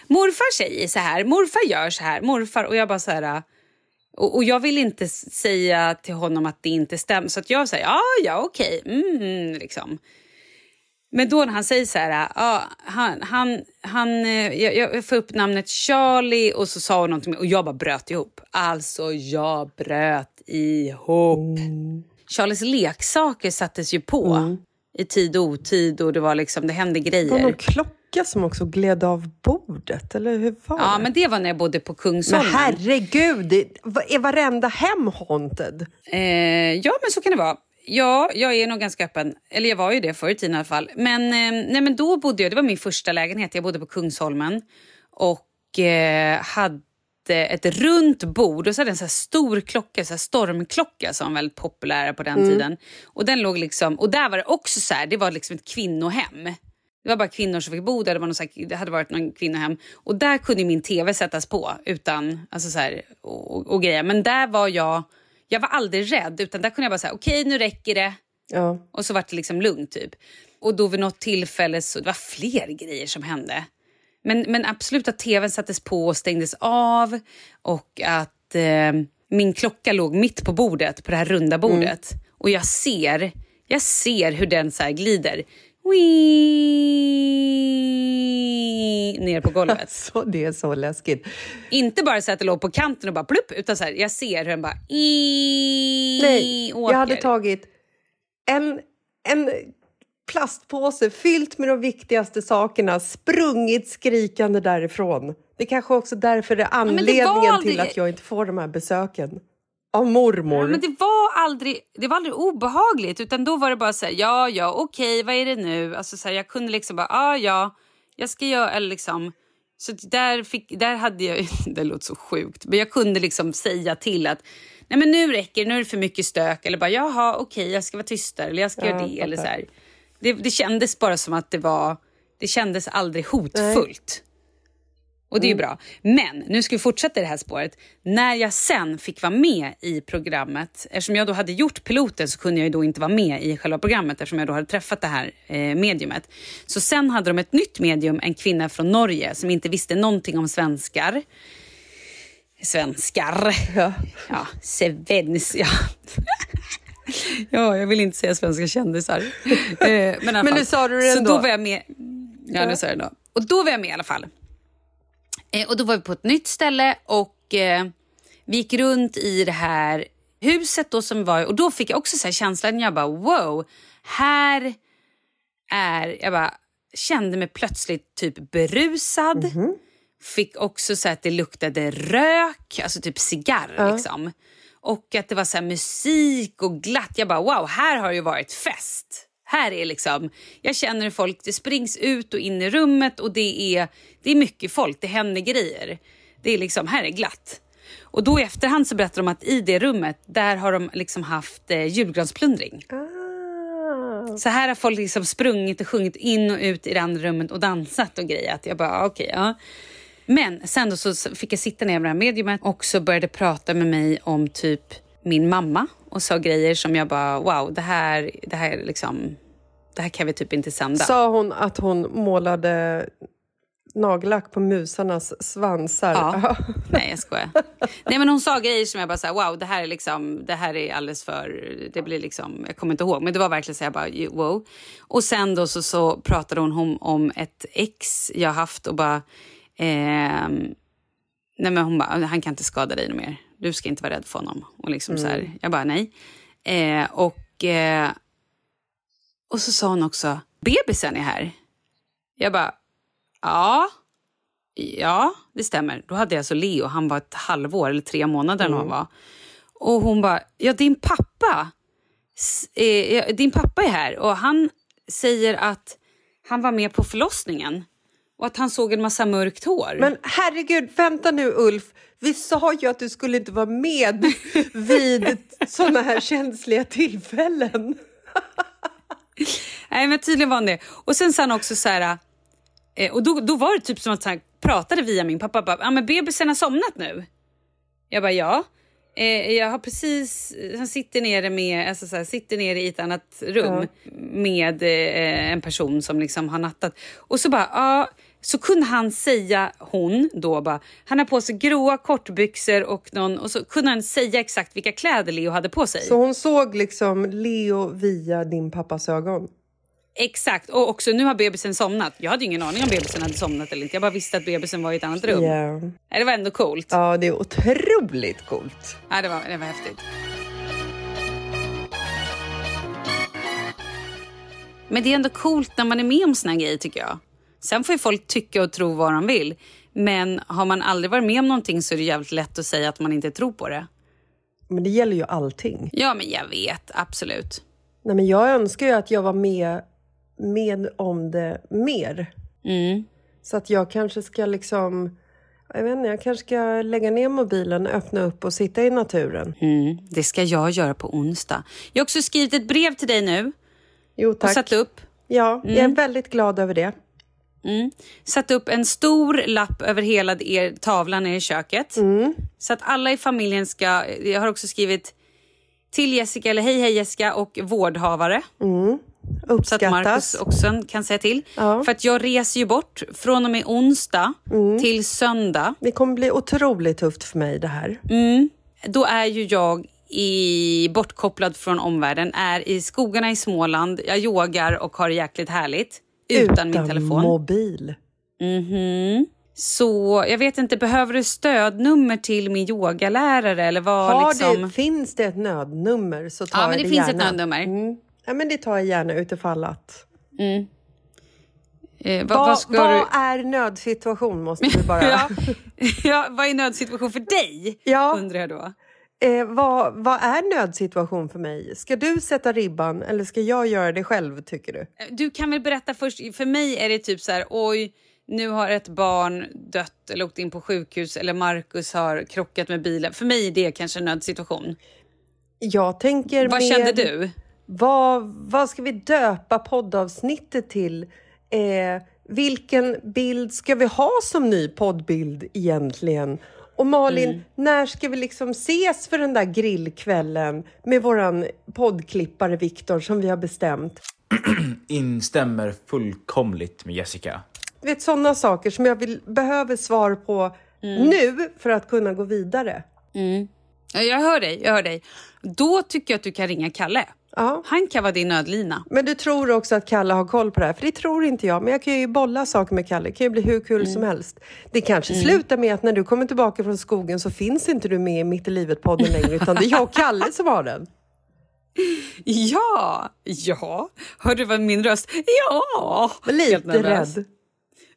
Morfar säger så här, morfar gör så här, morfar... Och jag bara så här... Och, och jag vill inte säga till honom att det inte stämmer. Så att jag säger, ja, ja, okej. Mm, liksom. Men då när han säger så här, ja, han, han, han, eh, jag, jag får upp namnet Charlie och så sa hon någonting och jag bara bröt ihop. Alltså, jag bröt ihop. Mm. Charlies leksaker sattes ju på i tid och otid och det var liksom, det hände Det var grejer. någon klocka som också gled av bordet, eller hur var Ja, det? men det var när jag bodde på Men Kungsholmen. herregud, det- va- är varenda hem haunted? Eh, ja, men så kan det vara. Ja, jag är nog ganska öppen. Eller jag var ju det förr i tiden i alla fall. Men, eh, nej, men då bodde jag, det var min första lägenhet. Jag bodde på Kungsholmen och eh, hade ett runt bord och så hade en så stor klocka, så stormklocka som var väldigt populär på den tiden. Och den låg liksom, och där var det också så här, det var liksom ett kvinnohem. Det var bara kvinnor som fick bo där. Det, var någon så här, det hade varit någon kvinnohem. Och där kunde min tv sättas på utan alltså så här, och, och grejer. Men där var jag... Jag var aldrig rädd. Utan där kunde jag bara säga okej nu räcker det. Ja. Och så var det liksom lugnt typ. Och då vid något tillfälle så... Det var fler grejer som hände. Men, men absolut att tvn sattes på och stängdes av. Och att eh, min klocka låg mitt på bordet, på det här runda bordet. Och jag ser, jag ser hur den så glider. Wii, ner på golvet. *laughs* Så det är så läskigt. Inte bara så att det låg på kanten och bara plupp, utan så här, jag ser hur den bara i, Nej, åker. jag hade tagit en, en plastpåse fyllt med de viktigaste sakerna, sprungit skrikande därifrån. Det kanske också därför det är det anledningen aldrig- till att jag inte får de här besöken. Av mormor? Ja, men det var aldrig, det var aldrig obehagligt utan då var det bara så här, ja, ja, okej, vad är det nu? Alltså så här, jag kunde liksom bara, ja, ja, jag ska göra, eller liksom. Så där, fick, där hade jag, *laughs* det låter så sjukt, men jag kunde liksom säga till att nej men nu räcker det, nu är det för mycket stök. Eller bara, jaha, okej, jag ska vara tystare eller jag ska Ja, göra det. Eller så här. Det, det kändes bara som att det var, det kändes aldrig hotfullt. Och det är ju bra. Men nu ska vi fortsätta i det här spåret. När jag sen fick vara med i programmet, eftersom jag då hade gjort piloten så kunde jag ju då inte vara med i själva programmet eftersom jag då hade träffat det här eh, mediumet. Så sen hade de ett nytt medium, en kvinna från Norge som inte visste någonting om svenskar. Svenskar. Ja. Ja, svens... Ja. *laughs* ja, jag vill inte säga svenska kändisar. *laughs* Eh, men Men fall. nu sa du det Så ändå. då var jag med. Ja, nu sa jag det ändå. Och då var jag med i alla fall. Eh, och då var vi på ett nytt ställe och eh, vi gick runt i det här huset då som var och då fick jag också så känslan, jag bara wow, här är, jag bara kände mig plötsligt typ berusad. Fick också så att det luktade rök, alltså typ cigarr liksom. Och att det var så här musik och glatt. Jag bara wow, här har det ju varit fest. Här är liksom, jag känner hur folk, det springs ut och in i rummet och det är, det är mycket folk, det händer grejer. Det är liksom, här är glatt. Och då i efterhand så berättar de att i det rummet, där har de liksom haft eh, julgransplundring. Ah. Så här har folk liksom sprungit och sjungit in och ut i det andra rummet och dansat och grejat. Jag bara, ah, okej, ja. Men sen då så fick jag sitta ner med det här mediumet och så började prata med mig om typ min mamma och sa grejer som jag bara, wow, det här, det här är liksom, det här kan vi typ inte sända. Sa hon att hon målade nagellack på musarnas svansar? Ja. *laughs* Nej, jag skojar. Nej, men hon sa grejer som jag bara så här, wow, det här är liksom, det här är alldeles för, det blir liksom, jag kommer inte ihåg, men det var verkligen så jag bara, wow. Och sen då så, så pratade hon om, om ett ex jag haft och bara, ehm, nej men hon bara, han kan inte skada dig mer. Du ska inte vara rädd för honom. Och liksom så här, jag bara, nej. Eh, och, eh, och så sa hon också, bebisen är här. Jag bara, ja. Ja, det stämmer. Då hade jag alltså Leo, han var ett halvår eller tre månader vad han var. Och hon bara, ja din pappa, eh, din pappa är här och han säger att han var med på förlossningen och att han såg en massa mörkt hår. Men herregud, vänta nu Ulf. Vi sa ju att du skulle inte vara med *laughs* vid såna här känsliga tillfällen. Nej, men tydligen var han det. Och sen sa han också så här... Eh, och då, då var det typ som att han pratade via min pappa. Bara, ah, men bebisen har somnat nu. Jag bara, ja. Eh, jag har precis... Han sitter nere, med, alltså så här, sitter nere i ett annat rum med eh, en person som liksom har nattat. Och så bara, ja. Så kunde han säga, hon då bara, han har på sig gråa kortbyxor och någon... Och så kunde han säga exakt vilka kläder Leo hade på sig. Så hon såg liksom Leo via din pappas ögon? Exakt, och också nu har bebisen somnat. Jag hade ju ingen aning om bebisen hade somnat eller inte. Jag bara visste att bebisen var i ett annat rum. Nej, Det var ändå coolt. Ja, det är otroligt coolt. Ja, det, var, det var häftigt. Men det är ändå coolt när man är med om såna här grejer tycker jag. Sen får ju folk tycka och tro vad de vill. Men har man aldrig varit med om någonting så är det jävligt lätt att säga att man inte tror på det. Men det gäller ju allting. Ja, men jag vet. Absolut. Nej, men jag önskar ju att jag var med, med om det mer. Mm. Så att jag kanske ska liksom... Jag vet inte, jag kanske ska lägga ner mobilen, öppna upp och sitta i naturen. Mm. Det ska jag göra på onsdag. Jag har också skrivit ett brev till dig nu. Jo, Och tack. satt upp Ja, jag är väldigt glad över det. Mm. Satt upp en stor lapp över hela er tavla nere i köket. Mm. Så att alla i familjen ska... Jag har också skrivit till Jessica, eller hej hej Jessica och vårdhavare. Så att Marcus också kan säga till. Ja. För att jag reser ju bort från och med onsdag till söndag. Det kommer bli otroligt tufft för mig det här. Mm. Då är ju jag i, bortkopplad från omvärlden, är i skogarna i Småland. Jag yogar och har det jäkligt härligt. Utan, min telefon. mobil. Mhm. Så jag vet inte, behöver du stödnummer till min yogalärare eller vad Har liksom? det, finns det ett nödnummer så tar Ja, men det det finns gärna. ett nödnummer. Mm. Ja, men det tar jag gärna utifall att. Eh, vad, vad ska vad du... är nödsituation måste *laughs* vi bara... Ja. ja, vad är nödsituation för dig? Ja. Undrar jag då. Eh, vad, vad är nödsituation för mig? Ska du sätta ribban eller ska jag göra det själv, tycker du? Du kan väl berätta först. För mig är det typ så här, oj, nu har ett barn dött eller åkt in på sjukhus eller Markus har krockat med bilen. För mig är det kanske en nödsituation. Jag tänker Vad mer, kände du? Vad, vad ska vi döpa poddavsnittet till? Eh, vilken bild ska vi ha som ny poddbild egentligen? Och Malin, Mm. när ska vi liksom ses för den där grillkvällen med våran poddklippare Viktor som vi har bestämt? *clears throat* Instämmer fullkomligt med Jessica. Vet sådana saker som jag vill, behöver svar på Mm. nu för att kunna gå vidare. Ja, jag hör dig, jag hör dig. Då tycker jag att du kan ringa Kalle. Ja. Han kan vara din nödlina. Men du tror också att Kalle har koll på det här? För det tror inte jag. Men jag kan ju bolla saker med Kalle. Det kan ju bli hur kul som helst. Det kanske slutar med att när du kommer tillbaka från skogen så finns inte du med i Mitt i livet-podden längre. Utan det är jag och Kalle som har den. *laughs* Ja, ja. Hörde du vad min röst? Ja! Lite rädd.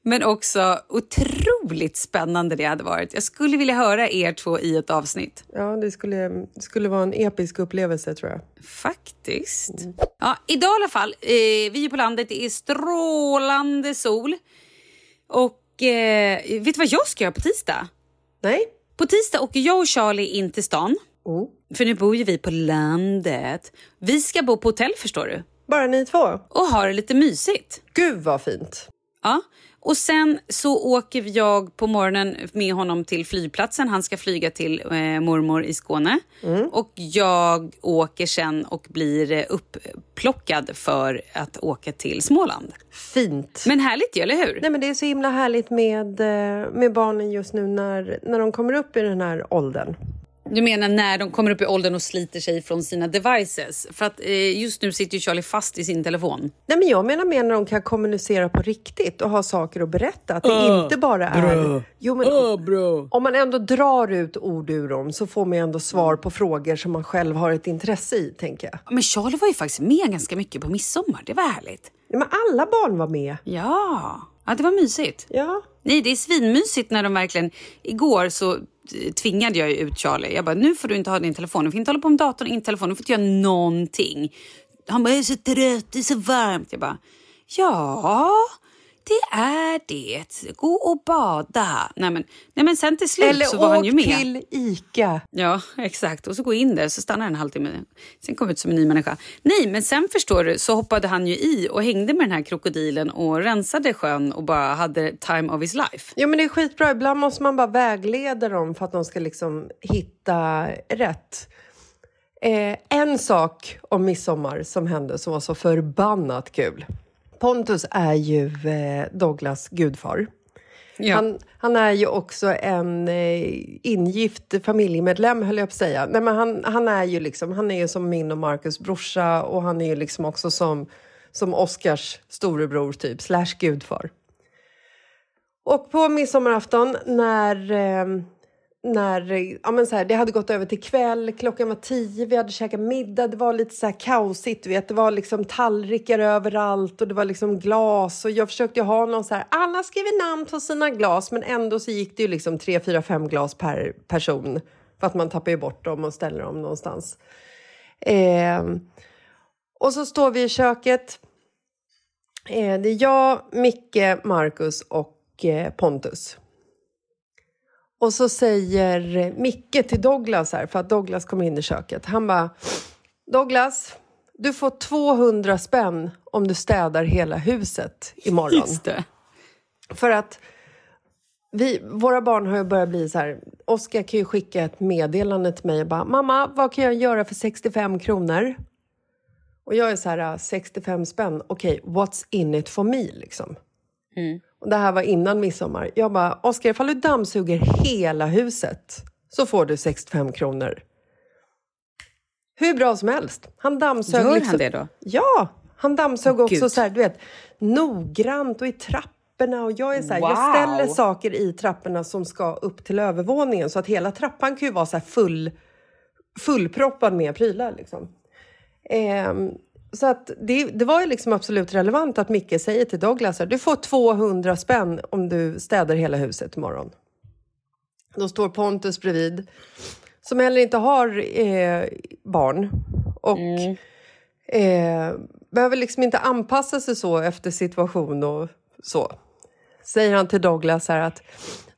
Men också otroligt spännande det hade varit. Jag skulle vilja höra er två i ett avsnitt. Ja, det skulle, det skulle vara en episk upplevelse tror jag. Faktiskt. Ja, idag i alla fall. Eh, vi är på landet, det är strålande sol. Och eh, vet du vad jag ska göra på tisdag? Nej? På tisdag åker jag och Charlie in till stan. Oh. För nu bor ju vi på landet. Vi ska bo på hotell förstår du. Bara ni två? Och ha det lite mysigt. Gud vad fint. Ja. Och sen så åker jag på morgonen med honom till flygplatsen. Han ska flyga till eh, mormor i Skåne. Och jag åker sen och blir eh, upplockad för att åka till Småland. Fint. Men härligt ju, eller hur? Nej, men det är så himla härligt med, eh, med barnen just nu när, när de kommer upp i den här åldern. Du menar när de kommer upp i åldern och sliter sig från sina devices? För att eh, just nu sitter ju Charlie fast i sin telefon. Nej, men jag menar mer när de kan kommunicera på riktigt och ha saker att berätta. Att det inte bara är... Jo, men Om man ändå drar ut ord ur dem så får man ju ändå svar på frågor som man själv har ett intresse i, tänker jag. Men Charlie var ju faktiskt med ganska mycket på midsommar. Det var härligt. Ja, men alla barn var med. Ja, ja det var mysigt. Ja. Nej, det är svinmysigt när de verkligen... Igår så tvingade jag ut Charlie. Jag bara, nu får du inte ha din telefon. Du får inte hålla på med datorn, inte telefonen. Du får inte göra någonting. Han bara, jag är så trött, det är så varmt. Jag bara, ja, det är det. Gå och bada. Nej men, nej, men sen till slut Eller så var han ju åk med. till ICA. Ja, exakt. Och så gå in där, så stannar en halvtimme. Sen kom ut som en ny människa. Nej, men sen förstår du, så hoppade han ju i och hängde med den här krokodilen och rensade sjön och bara hade time of his life. Ja, men det är skitbra. Ibland måste man bara vägleda dem för att de ska liksom hitta rätt. Eh, en sak om midsommar som hände som var så förbannat kul. Pontus är ju eh, Douglas gudfar. Ja. Han, han är ju också en eh, ingift familjemedlem, höll jag på att säga. Nej, men han, han, är ju liksom, han är ju som min och Marcus brorsa och han är ju liksom också som, som Oscars storebror, typ, slash gudfar. Och på midsommarafton när, eh, när ja, men så här, det hade gått över till kväll, klockan var tio, vi hade käkat middag, det var lite så här kaosigt, vet. det var liksom tallrikar överallt och det var liksom glas och jag försökte ha någon så här, alla skriver namn på sina glas men ändå så gick det ju liksom tre, fyra, fem glas per person för att man tappar ju bort dem och ställer dem någonstans. Eh, och så står vi i köket. Eh, det är jag, Micke, Marcus och eh, Pontus. Och så säger Micke till Douglas här, för att Douglas kommer in i köket. Han bara, Douglas, du får 200 spänn om du städar hela huset imorgon. Just det. För att vi, våra barn har ju börjat bli så här... Oskar kan ju skicka ett meddelande till mig och bara “Mamma, vad kan jag göra för 65 kronor?” Och jag är så här, 65 spänn, okej, what's in it for me liksom? Och det här var innan midsommar. Jag bara, Oskar, ifall du dammsuger hela huset så får du 65 kronor. Hur bra som helst. Han dammsög Gör liksom... han det då? Ja, han dammsög Åh, också Gud. så här, du vet, noggrant och i trapporna. Och jag är så här, jag Wow. ställer saker i trapporna som ska upp till övervåningen så att hela trappan kan ju vara så här full, fullproppad med prylar. Liksom. Ehm, så att det, det var ju liksom absolut relevant att Micke säger till Douglas att du får 200 spänn om du städar hela huset imorgon. Då står Pontus bredvid. som heller inte har eh, barn och Mm. eh, behöver liksom inte anpassa sig så efter situation och så. Säger han till Douglas här att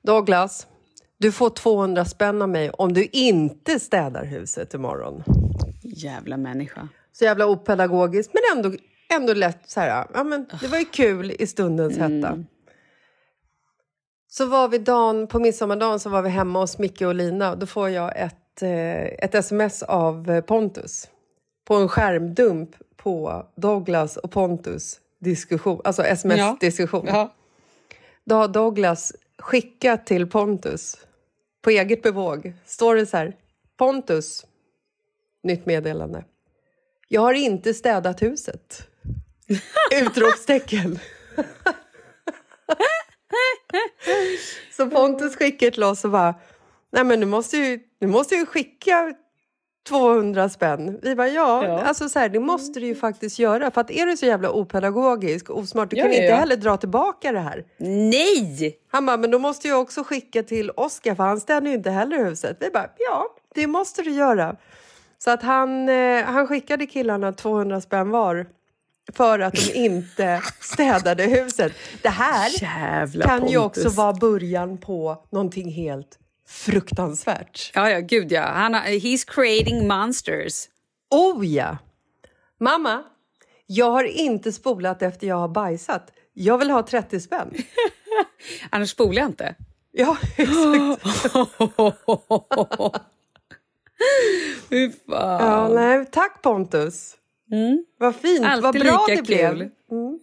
Douglas, du får 200 spänn av mig om du inte städar huset imorgon. Jävla människa. Så jävla opedagogiskt, men ändå, ändå lätt så här, ja men det var ju kul i stundens hetta. Så var vi dagen, på midsommardagen så var vi hemma hos Micke och Lina då får jag ett, eh, ett sms av eh, Pontus på en skärmdump på Douglas och Pontus diskussion, alltså sms-diskussion. Ja. Då har Douglas skickat till Pontus på eget bevåg. Står det så här, Pontus, nytt meddelande. Jag har inte städat huset. Utropstecken. så Pontus skickar till oss och bara, nej men nu måste ju, nu måste ju skicka 200 spänn. Vi bara, ja, Ja. alltså så här, det måste du ju faktiskt göra. För att är du så jävla opedagogisk och osmart, du Ja, kan ja, inte heller dra tillbaka det här. Nej! Han bara, men då måste jag också skicka till Oskar för han städar ju inte heller huset. Vi bara, ja, det måste du göra. Så att han, eh, han skickade killarna 200 spänn var för att de inte städade huset. Det här Jävla kan ju Pontus. också vara början på någonting helt fruktansvärt. Ja, ja, gud ja. Han he's creating monsters. Oh ja! Mamma, jag har inte spolat efter jag har bajsat. Jag vill ha 30 spänn. *laughs* Annars spolar jag inte. Ja, *laughs* exakt. *laughs* *laughs* Fy fan. Ja, nej, tack Pontus. Vad fint, vad Alltid bra lika det blev. kul.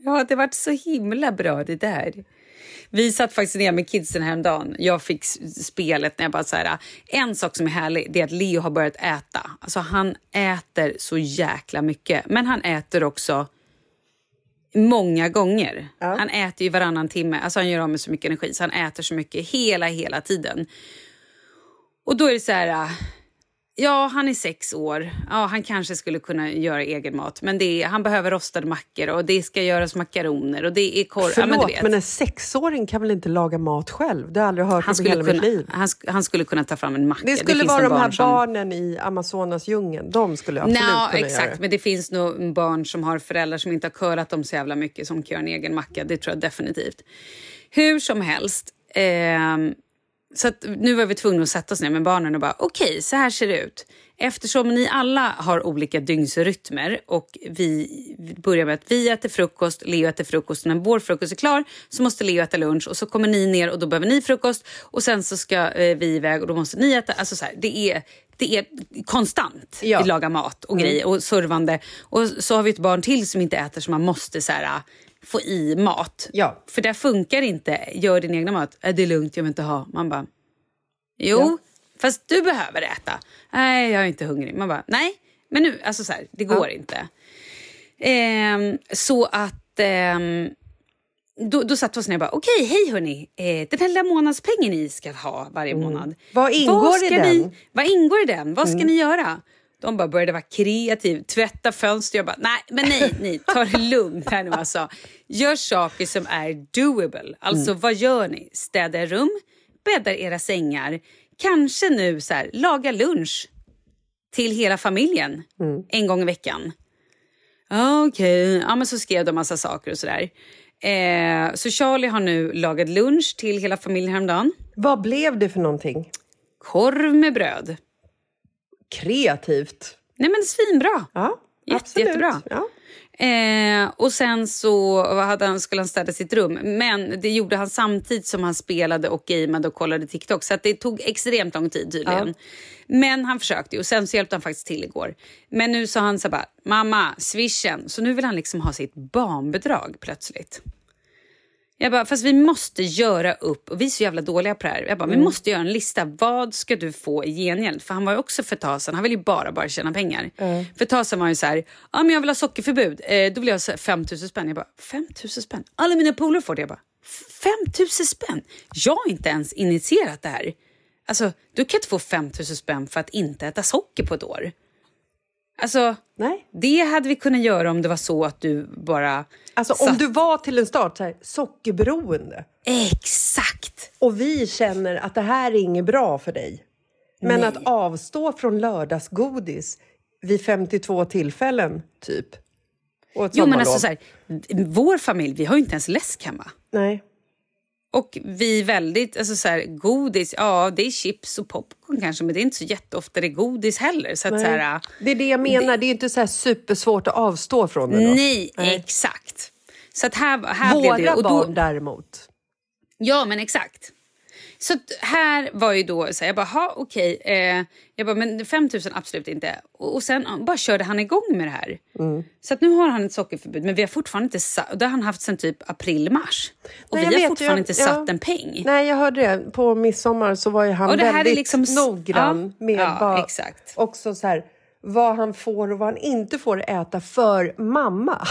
Ja, det varit så himla bra det där. Vi satt faktiskt ner med kidsen häromdagen. Jag fick spelet när jag bara så här, en sak som är härlig det är att Leo har börjat äta. Alltså han äter så jäkla mycket, men han äter också många gånger. Han äter ju varannan timme, alltså han gör av med så mycket energi så han äter så mycket hela, hela tiden. Och då är det så här, ja han är sex år, ja han kanske skulle kunna göra egen mat men det är, han behöver rostade mackor och det ska göras makaroner och det är korv. Ja, men Förlåt, du vet. men en sexåring kan väl inte laga mat själv? Det har jag aldrig hört han, skulle hela kunna, mitt liv. han, han skulle kunna ta fram en macka. Det skulle finns vara de här barn som- barnen i Amazonas djungeln. De skulle absolut Nå, kunna exakt, göra det. men det finns nog barn som har föräldrar som inte har curlat dem så jävla mycket som kan göra en egen macka. Det tror jag definitivt. Hur som helst. ehm, så nu var vi tvungna att sätta oss ner med barnen och bara okej, så här ser det ut. Eftersom ni alla har olika dygnsrytmer och vi börjar med att vi äter frukost, Leo äter frukost. När vår frukost är klar så måste Leo äta lunch och så kommer ni ner och då behöver ni frukost och sen så ska eh, vi iväg och då måste ni äta. Alltså så här, det är, det är konstant. Ja. Vi lagar mat och grejer och servande. Och så har vi ett barn till som inte äter så man måste så här, få i mat. Ja. För där funkar inte, gör din egna mat. Äh, det är lugnt, jag vill inte ha. Man bara, jo, Ja. fast du behöver äta. Nej, jag är inte hungrig. Man bara, nej, men nu, alltså så här, det går inte. Ehm, så att ehm, då, då satt vi oss ner och bara, okej, hej hörni, eh, den här lilla månadspengen ni ska ha varje månad. Mm. Vad ingår i ska den? Mm. Ni, vad ingår i den? Vad ska ni göra? De bara började vara kreativ, tvätta fönster. Jag bara, nej, men nej, nej, ta det lugnt här nu alltså. Gör saker som är doable. Alltså Mm. vad gör ni? Städa rum, bäddar era sängar, kanske nu så här, laga lunch till hela familjen Mm. en gång i veckan. Okej, ja men så skrev de massa saker och sådär. Eh, så Charlie har nu lagat lunch till hela familjen häromdagen. Vad blev det för någonting? Korv med bröd. Kreativt. Nej men svinbra. Ja, Jätte- absolut. jättebra. Ja. Eh, och sen så hade han, skulle han städa sitt rum. Men det gjorde han samtidigt som han spelade och gameade och kollade TikTok. Så det tog extremt lång tid tydligen. Men han försökte och sen så hjälpte han faktiskt till igår. Men nu sa han så bara, mamma, swishen. Så nu vill han liksom ha sitt barnbidrag plötsligt. Jag bara, fast vi måste göra upp, och vi är så jävla dåliga på det här. Jag bara, vi måste göra en lista. Vad ska du få i gengäld? För han var ju också för sedan, han vill ju bara, bara tjäna pengar. För ett tag sedan var ju så här, ja men jag vill ha sockerförbud. Eh, då vill jag ha så här 5 000 spänn. Jag bara, 5 000 spänn? Alla mina polare får det. Jag bara, 5 000 spänn? Jag har inte ens initierat det här. Alltså, du kan inte få 5 000 spänn för att inte äta socker på ett år. Alltså, Nej. det hade vi kunnat göra om det var så att du bara... Alltså om satt- du var till en start så här, sockerberoende Exakt! och vi känner att det här är inget bra för dig. Men att avstå från lördagsgodis vid 52 tillfällen, typ. Jo, men alltså så här, vår familj, vi har ju inte ens läsk hemma. Nej. Och vi är väldigt, alltså så här, godis, ja det är chips och popcorn kanske, men det är inte så jätteofta det är godis heller. Så att Nej. så här, det är det jag menar, det är ju inte så här supersvårt att avstå från det. Då. nej, exakt. Så att här, här blev det. Våra Och då, barn däremot. Ja, men exakt. Så här var ju då så här, jag bara, okej. Eh, jag bara, men 5 000 absolut inte. Och, och sen bara körde han igång med det här. Mm. Så att nu har han ett sockerförbud, men vi har fortfarande inte satt, det har han haft sedan typ april-mars. Och Nej, vi har vet, fortfarande jag- inte ja. satt en peng. Nej, jag hörde det. På midsommar så var ju han Och det här är väldigt liksom noggrann ja, med ja, vad, exakt. också så här, vad han får och vad han inte får äta för mamma.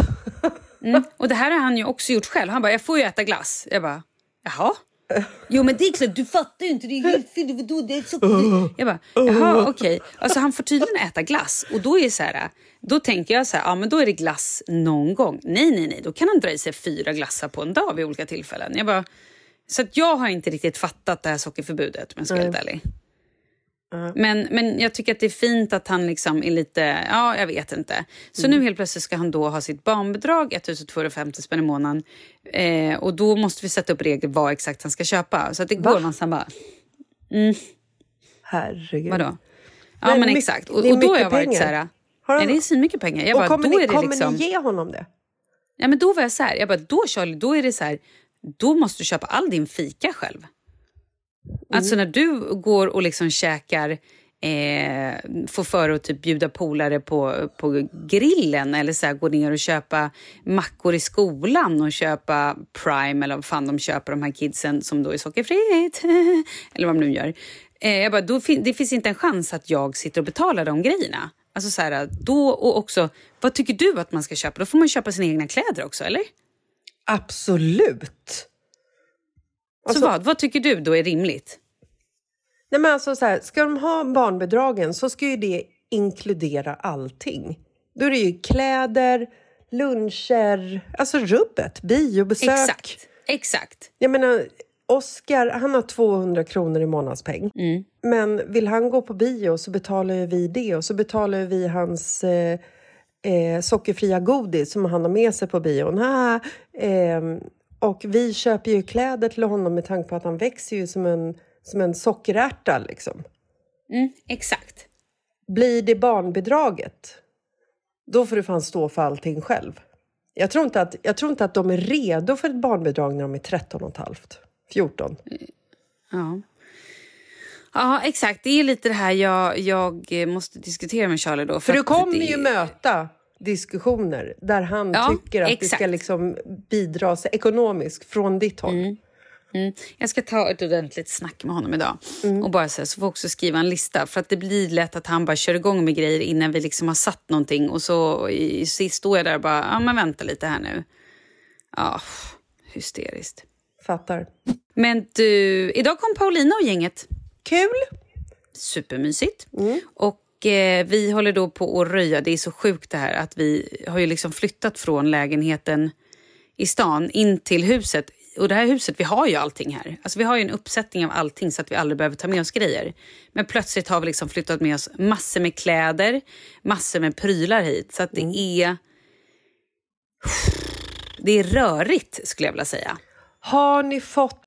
Mm. Och det här har han ju också gjort själv. Han bara, jag får ju äta glass. Jag bara, jaha? Jo men det är klart, du fattar ju inte. Det är helt. Vadå, det är så... Jag bara, jaha okej. Alltså han får tydligen äta glass. Och då är så här, då tänker jag så här, ja men då är det glass någon gång. Nej nej nej, då kan han dra i sig fyra glassar på en dag vid olika tillfällen. Jag bara, så att jag har inte riktigt fattat det här sockerförbudet om jag ska vara helt ärlig. Men, men jag tycker att det är fint att han liksom är lite, ja jag vet inte. Så nu helt plötsligt ska han då ha sitt barnbidrag, 1250 spänn i månaden. Eh, och då måste vi sätta upp regler vad exakt han ska köpa. Så att det går man så bara, mm, Herregud. vadå? Ja Men men, mycket- exakt. Och, och då har jag varit pengar. så här, han- nej, det är så mycket pengar. Jag och bara, kommer, då ni, är det kommer liksom, ni ge honom det? ja, men då var jag så här, jag bara, då Charlie, då är det så här, då måste du köpa all din fika själv. Alltså när du går och liksom käkar, eh, får för att typ bjuda polare på, på grillen eller så här, gå ner och köpa mackor i skolan och köpa Prime eller vad fan de köper de här kidsen som då är sockerfritt. *laughs* eller vad de nu gör. Eh, jag bara, då fin- det finns inte en chans att jag sitter och betalar de grejerna. Alltså så här, då och också, vad tycker du att man ska köpa? Då får man köpa sina egna kläder också, eller? Absolut. Alltså- så vad, vad tycker du då är rimligt? Nej, men alltså så här, ska de ha barnbidragen så ska ju det inkludera allting. Då är det ju kläder, luncher, alltså rubbet, biobesök. Exakt. Exakt. Jag menar, Oscar, han har 200 kronor i månadspeng. Mm. Men vill han gå på bio så betalar ju vi det och så betalar vi hans eh, eh, sockerfria godis som han har med sig på bion. Ha, ehm, och vi köper ju kläder till honom med tanke på att han växer ju som en, som en sockerärta liksom. Mm, exakt. Blir det barnbidraget, då får du fan stå för allting själv. Jag tror inte att, jag tror inte att de är redo för ett barnbidrag när de är 13 och ett halvt, 14. Ja. Ja, exakt. Det är lite det här jag, jag måste diskutera med Charlie då. För du att kommer det... ju möta diskussioner där han Ja, tycker att det exakt. ska liksom bidra ekonomiskt från ditt håll. Mm. Jag ska ta ett ordentligt snack med honom idag. Mm. Och bara så, här, så får jag också skriva en lista. För att det blir lätt att han bara kör igång med grejer innan vi liksom har satt någonting. Och så i, står jag där och bara, ja men vänta lite här nu. Ja, hysteriskt. Fattar. Men du, idag kom Paulina och gänget. Kul! Supermysigt. Och eh, vi håller då på att röja. Det är så sjukt det här att vi har ju liksom flyttat från lägenheten i stan in till huset. Och det här huset, vi har ju allting här. Alltså vi har ju en uppsättning av allting så att vi aldrig behöver ta med oss grejer. Men plötsligt har vi liksom flyttat med oss massor med kläder, massor med prylar hit. Så att det är... Det är rörigt skulle jag vilja säga. Har ni fått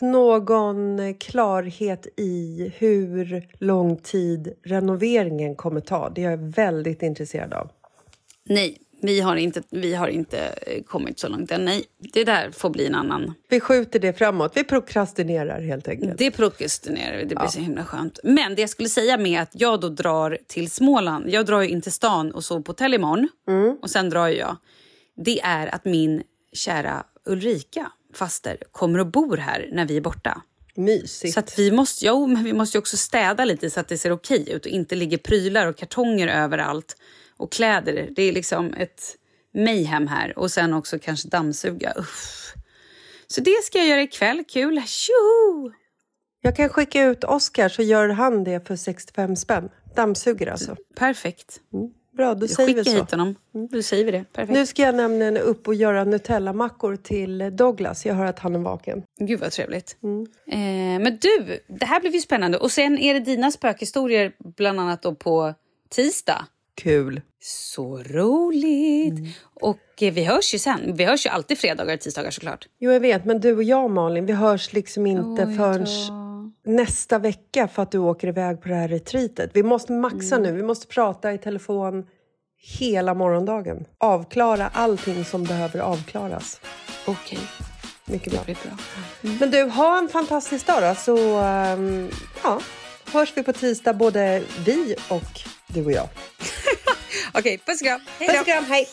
Någon klarhet i hur lång tid renoveringen kommer ta? Det är jag väldigt intresserad av. Nej, vi har inte, vi har inte eh, kommit så långt än. Nej, det där får bli en annan. Vi skjuter det framåt. Vi prokrastinerar helt enkelt. Det prokrastinerar vi. Det blir ja. så himla skönt. Men det jag skulle säga med att jag då drar till Småland. Jag drar ju in till stan och sover på hotell imorgon. Mm. Och sen drar jag. Det är att min kära Ulrika faster kommer och bor här när vi är borta. Mysigt. Så att vi måste, jo, men vi måste också städa lite så att det ser okej ut och inte ligger prylar och kartonger överallt och kläder. Det är liksom ett mayhem här. Och sen också kanske dammsuga. Uff. Så det ska jag göra ikväll. Kul! Tjoho! Jag kan skicka ut Oscar så gör han det för 65 spänn. Dammsuger alltså. Perfekt. Mm. Bra, då säger vi så. hit honom. Mm. Då säger vi det. Perfekt. Nu ska jag nämligen upp och göra Nutella-mackor till Douglas. Jag hör att han är vaken. Gud vad trevligt. Mm. Eh, men du, det här blir ju spännande. Och sen är det dina spökhistorier bland annat då på tisdag. Kul. Så roligt! Mm. Och eh, vi hörs ju sen. Vi hörs ju alltid fredagar och tisdagar såklart. Jo, jag vet. Men du och jag, Malin, vi hörs liksom inte Oj, förrän. Nästa vecka för att du åker iväg på det här retreatet. Vi måste maxa mm. nu. Vi måste prata i telefon hela morgondagen. Avklara allting som behöver avklaras. Okej. Okay. Mycket bra. Bra. Mm. Men du, ha en fantastisk dag då, så um, ja, hörs vi på tisdag, både vi och du och jag. *laughs* Okej, okay, puss och kram. Hej. Puss och kram, hej.